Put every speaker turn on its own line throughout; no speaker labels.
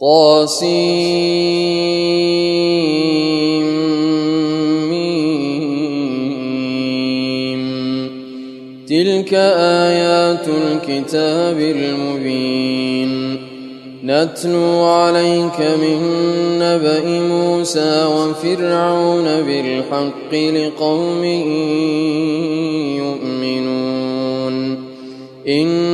طاسيم. تلك آيات الكتاب المبين. نتلو عليك من نبأ موسى وفرعون بالحق لقوم يؤمنون. إن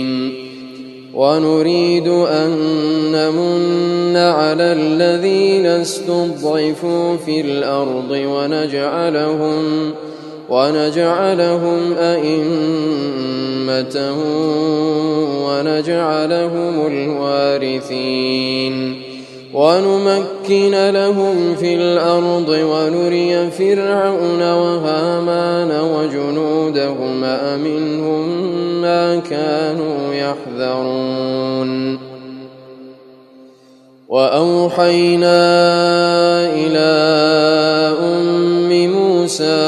ونريد أن نمن على الذين استضعفوا في الأرض ونجعلهم ونجعلهم أئمة ونجعلهم الوارثين. ونمكن لهم في الأرض ونري فرعون وهامان وجنودهما منهم ما كانوا يحذرون. وأوحينا إلى أم موسى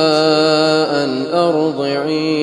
أن أرضعيه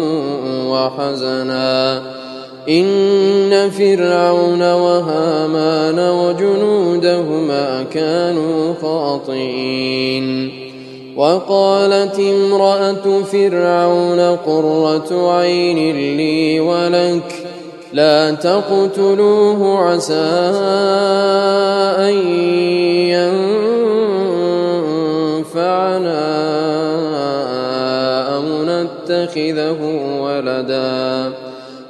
وحزنا. إن فرعون وهامان وجنودهما كانوا خاطئين. وقالت امرأة فرعون قرة عين لي ولك لا تقتلوه عسى أن ينفعنا أو نتخذه ولدا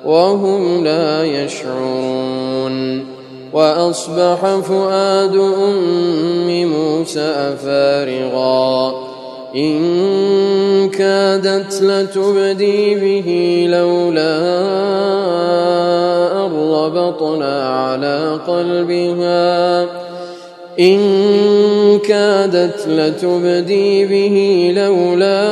وهم لا يشعرون وأصبح فؤاد أم موسى فارغا إن كادت لتبدي به لولا أن ربطنا على قلبها إن كادت لتبدي به لولا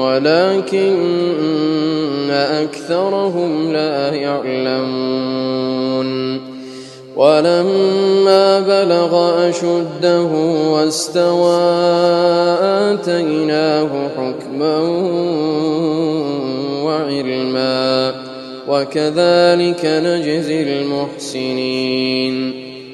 ولكن أكثرهم لا يعلمون. ولما بلغ أشده واستوى آتيناه حكما وعلما وكذلك نجزي المحسنين.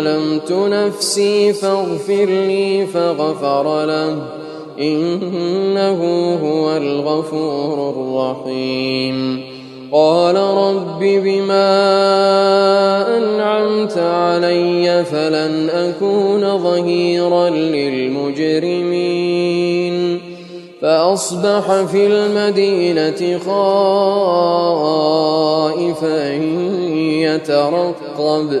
ظلمت نفسي فاغفر لي فغفر له. إنه هو الغفور الرحيم. قال رب بما أنعمت علي فلن أكون ظهيرا للمجرمين. فأصبح في المدينة خائفا يترقب.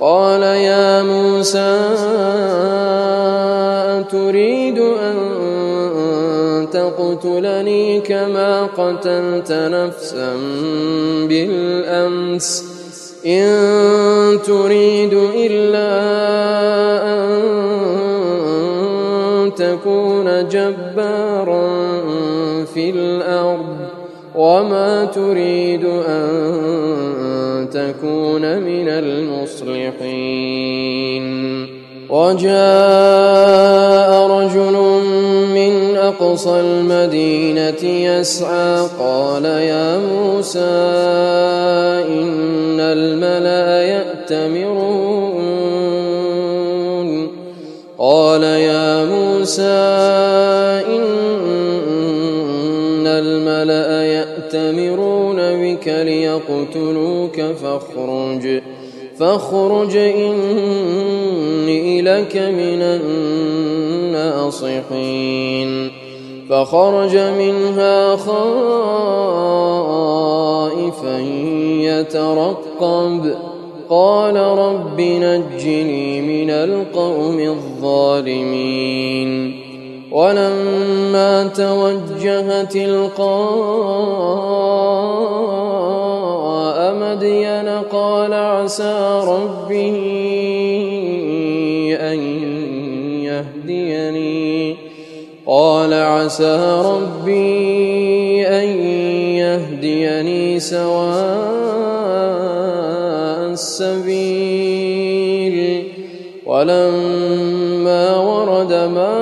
قال يا موسى تريد أن تقتلني كما قتلت نفسا بالأمس إن تريد إلا أن تكون جبارا في الأرض وما تريد من المصلحين. وجاء رجل من أقصى المدينة يسعى قال يا موسى إن الملأ يأتمرون. قال يا موسى إن الملأ يأتمرون بك ليقتلوك فاخرج. فاخرج إني لك من الناصحين. فخرج منها خائفا يترقب. قال رب نجني من القوم الظالمين. ولما توجه تلقاء مدين قال عسى ربي أن يهديني. قال عسى ربي أن يهديني سواء السبيل. ولما ورد ماء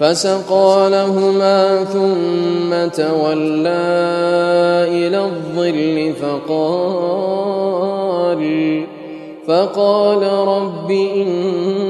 فسقى لهما ثم تولى إلى الظل فقال فقال رب إني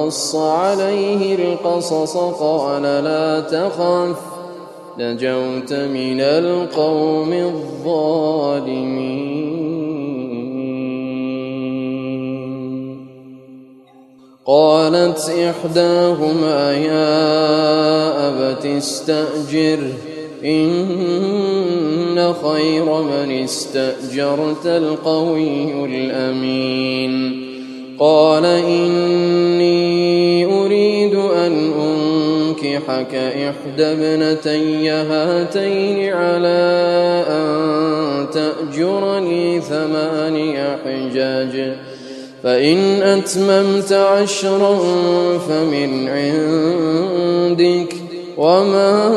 وقص عليه القصص قال لا تخف نجوت من القوم الظالمين. قالت إحداهما يا أبت استأجر إن خير من استأجرت القوي الأمين. قال إني أريد أن أنكحك إحدى ابنتي هاتين على أن تأجرني ثماني حجاج فإن أتممت عشرا فمن عندك وما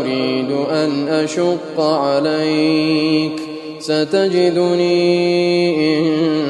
أريد أن أشق عليك ستجدني إن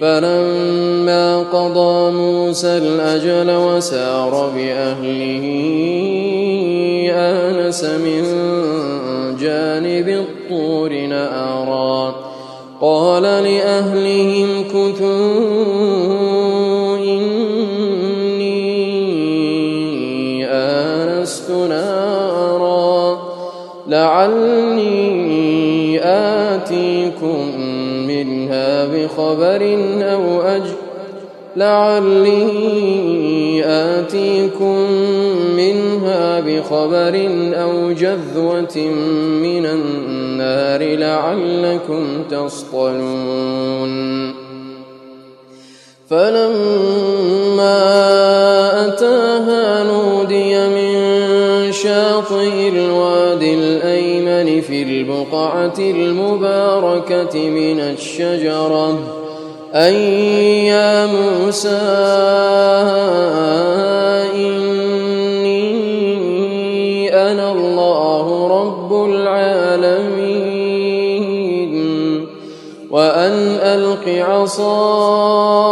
فلما قضى موسى الأجل وسار بأهله آنس من جانب الطور نارا قال لأهلهم كثوا إني آنست نارا لعلي منها بخبر أو أجل لعلي آتيكم منها بخبر أو جذوة من النار لعلكم تصطلون. فلما أتاها نودي من شاطئ الوادي في البقعة المباركة من الشجرة. أي يا موسى إني أنا الله رب العالمين. وأن ألق عصاك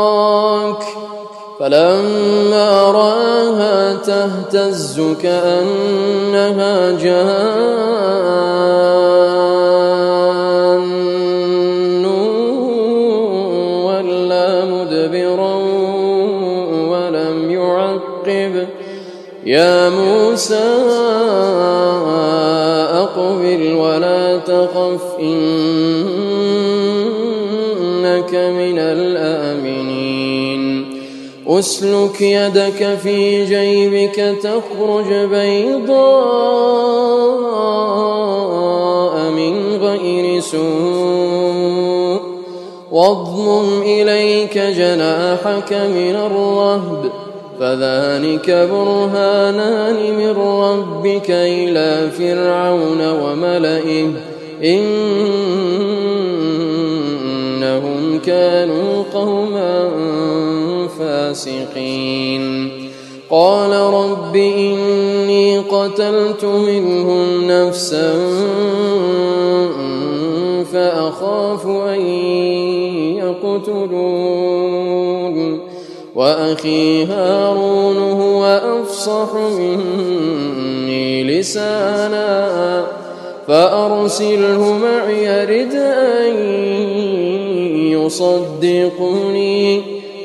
فلما رآها تهتز كأنها جان. أسلك يدك في جيبك تخرج بيضاء من غير سوء. واضمم إليك جناحك من الرهب فذلك برهانان من ربك إلى فرعون وملئه. إنهم فاسقين قال رب إني قتلت منهم نفسا فأخاف أن يقتلون. وأخي هارون هو أفصح مني لسانا فأرسله معي رد أن يصدقني.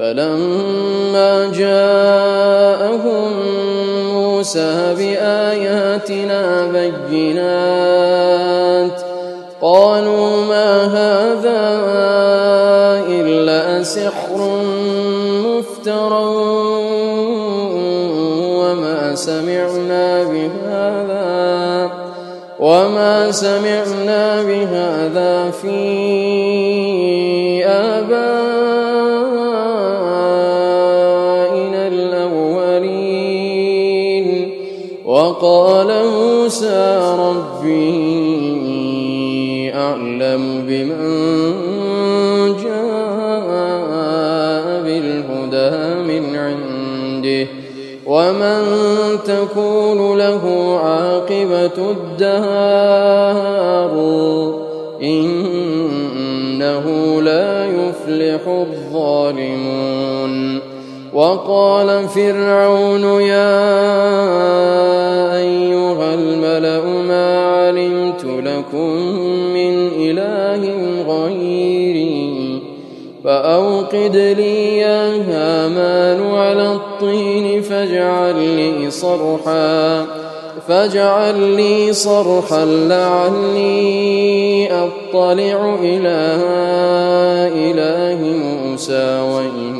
فلما جاءهم موسى بآياتنا بينات قالوا ما هذا إلا سحر مفترى وما سمعنا بهذا وما سمعنا بهذا في آبائنا وقال موسى ربي أعلم بمن جاء بالهدى ومن تكون له عاقبة الدهار إنه لا يفلح الظالمون وقال فرعون يا فأوقد لي يا هامان على الطين فاجعل لي صرحا فاجعل لي صرحا لعلي أطلع إلى إله موسى وإني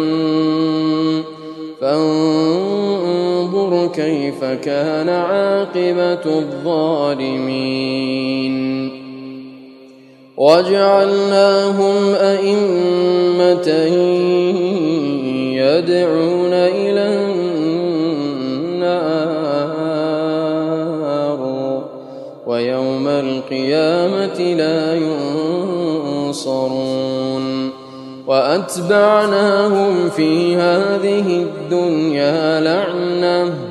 كيف كان عاقبة الظالمين. وجعلناهم أئمة يدعون إلى النار ويوم القيامة لا ينصرون. وأتبعناهم في هذه الدنيا لعنة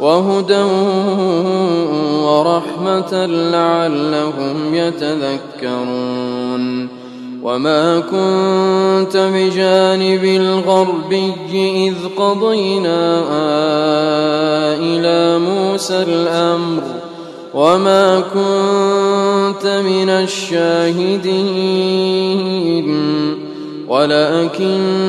وهدى ورحمة لعلهم يتذكرون. وما كنت بجانب الغربي إذ قضينا إلى موسى الأمر. وما كنت من الشاهدين. ولكنا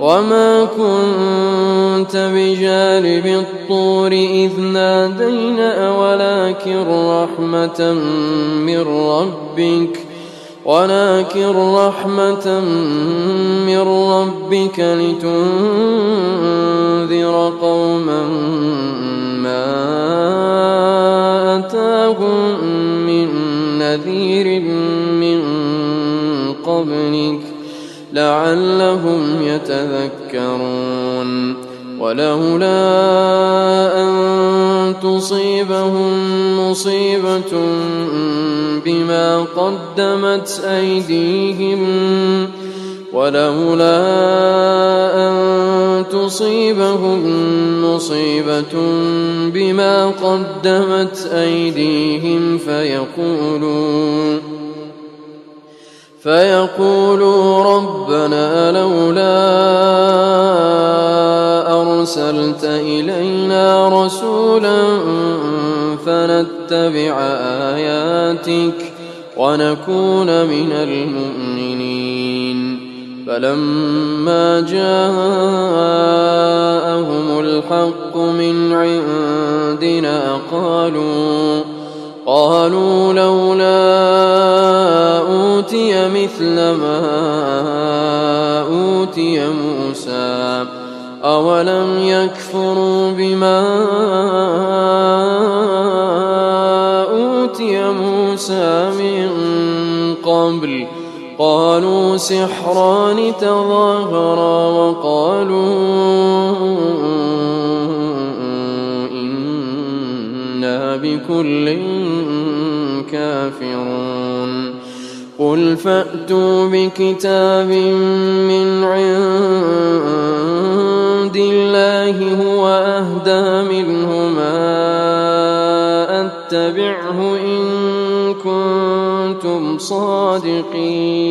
وما كنت بجانب الطور إذ نادينا ولكن رحمة من ربك ولكن رحمة من ربك لتنذر قوما ما أتاهم من نذير من قبلك لعلهم يتذكرون ولولا أن تصيبهم مصيبة بما قدمت أيديهم ولولا أن تصيبهم مصيبة بما قدمت أيديهم فيقولوا فيقولوا ربنا لولا أرسلت إلينا رسولا فنتبع آياتك ونكون من المؤمنين. فلما جاءهم سحران تظاهرا وقالوا إنا بكل كافرون قل فأتوا بكتاب من عند الله هو أهدى منه ما أتبعه إن كنتم صادقين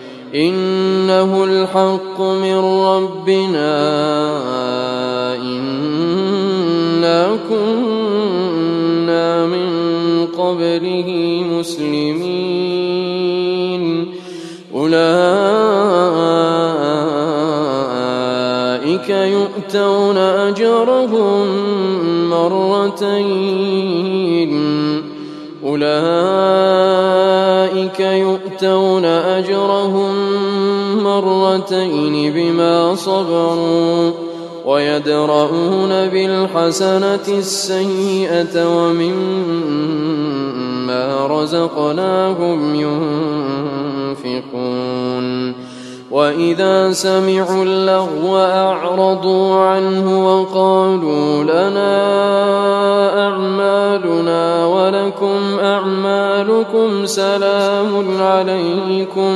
إنه الحق من ربنا. إنا كنا من قبله مسلمين. أولئك يؤتون أجرهم مرتين. أولئك يؤتون أجرهم مرتين بما صبروا ويدرؤون بالحسنة السيئة ومما رزقناهم ينفقون وإذا سمعوا اللغو أعرضوا عنه وقالوا لنا أعمالنا ولكم أعمالكم سلام عليكم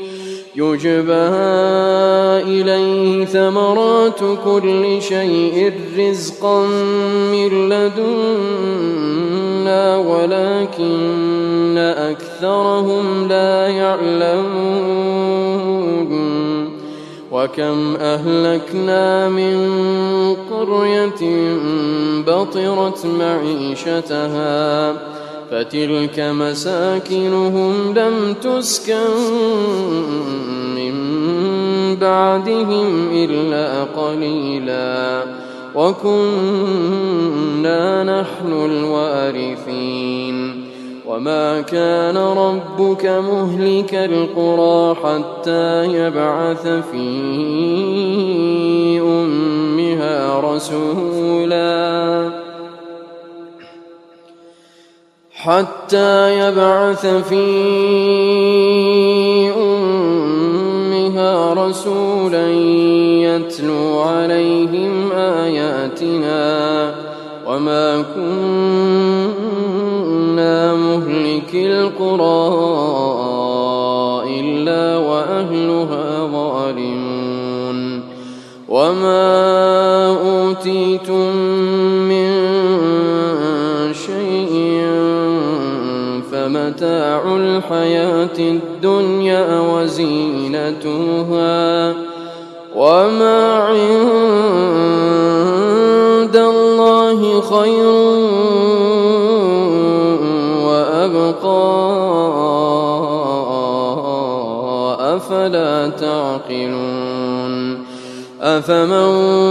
يجبى إليه ثمرات كل شيء رزقا من لدنا ولكن أكثرهم لا يعلمون. وكم أهلكنا من قرية بطرت معيشتها. فتلك مساكنهم لم تسكن من بعدهم إلا قليلا. وكنا نحن الوارثين. وما كان ربك مهلك القرى حتى يبعث في أمها رسولا. حتى يبعث في أمها رسولا يتلو عليهم آياتنا وما كنا مهلك القرى إلا وأهلها ظالمون وما أوتيتم من فمتاع الحياة الدنيا وزينتها وما عند الله خير وأبقى أفلا تعقلون أفمن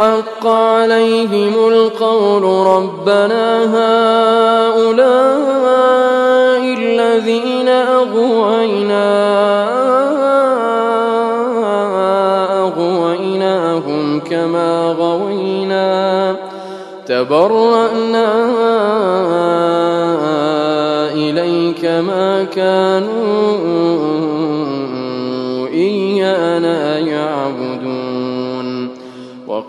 حق عليهم القول ربنا هؤلاء الذين أغوينا كما غوينا تبرأنا إليك ما كانوا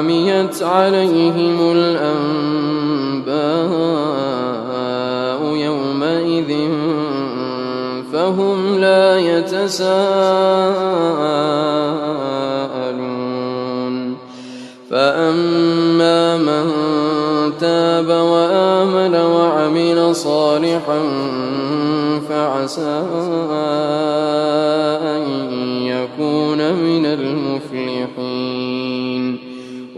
فعميت عليهم الأنباء يومئذ فهم لا يتساءلون. فأما من تاب وآمن وعمل صالحا فعسى أن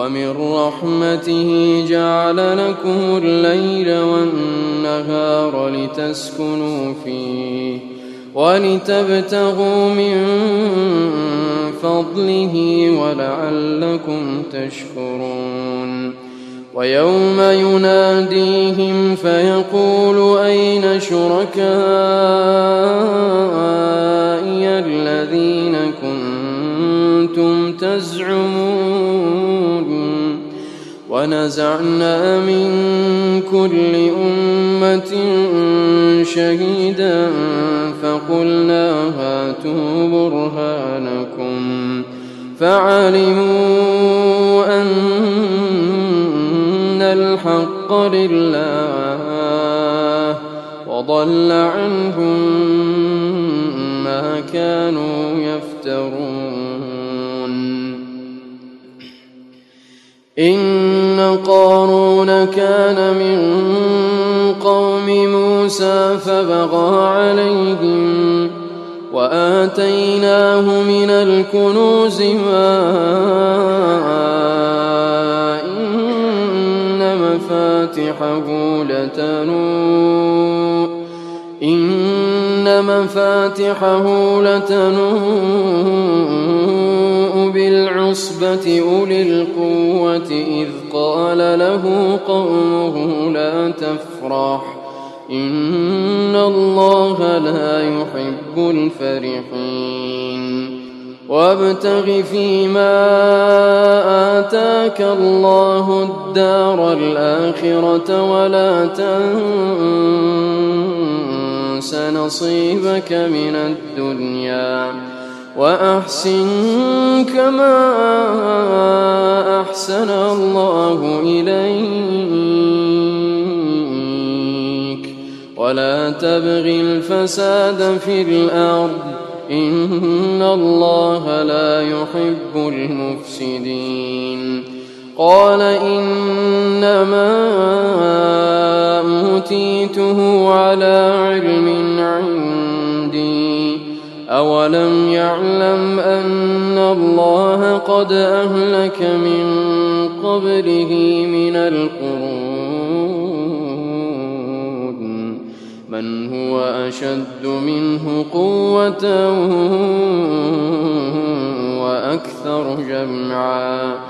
ومن رحمته جعل لكم الليل والنهار لتسكنوا فيه ولتبتغوا من فضله ولعلكم تشكرون. ويوم يناديهم فيقول أين شركائي ونزعنا من كل أمة شهيدا فقلنا هاتوا برهانكم فعلموا أن الحق لله وضل عنهم ما كانوا يفترون إن قارون كان من قوم موسى فبغى عليهم وآتيناه من الكنوز ما إن مفاتحه لتنوء إن مفاتحه لتنوء بالعصبة أولي القوة إذ قال له قومه لا تفرح إن الله لا يحب الفرحين وابتغ فيما آتاك الله الدار الآخرة ولا تنس نصيبك من الدنيا وأحسن كما أحسن الله إليك. ولا تبغ الفساد في الأرض. إن الله لا يحب المفسدين. قال إنما أوتيته على علم عندي. أولم يعلم أن الله قد أهلك من قبله من القرون. من هو أشد منه قوة وأكثر جمعا.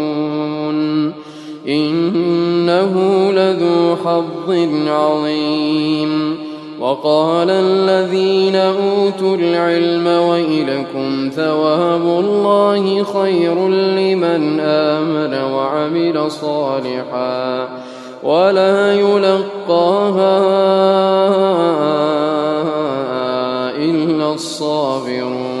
إنه لذو حظ عظيم. وقال الذين أوتوا العلم ويلكم ثواب الله خير لمن آمن وعمل صالحا ولا يلقاها إلا الصابرون.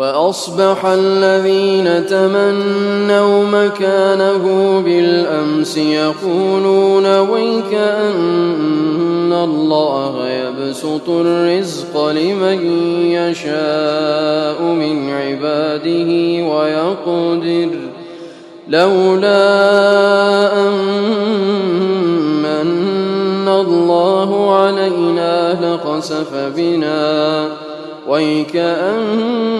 وأصبح الذين تمنوا مكانه بالأمس يقولون ويك أن الله يبسط الرزق لمن يشاء من عباده ويقدر لولا أن الله علينا لخسف بنا ويكأنه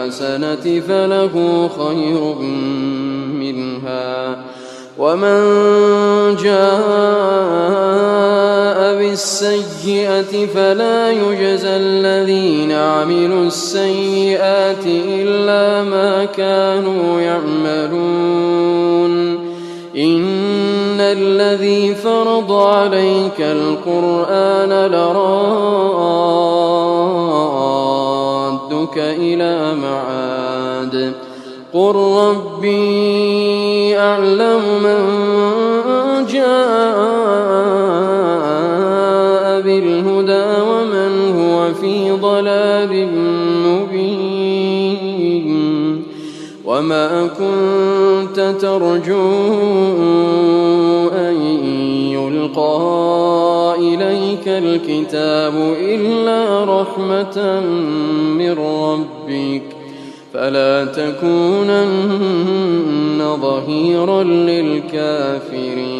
بالحسنة فله خير منها. ومن جاء بالسيئة فلا يجزى الذين عملوا السيئات إلا ما كانوا يعملون. إن الذي فرض عليك القرآن لرادك إلى معاد. قل ربي أعلم من جاء وما كنت ترجو أن يلقى إليك الكتاب إلا رحمة من ربك فلا تكونن ظهيرا للكافرين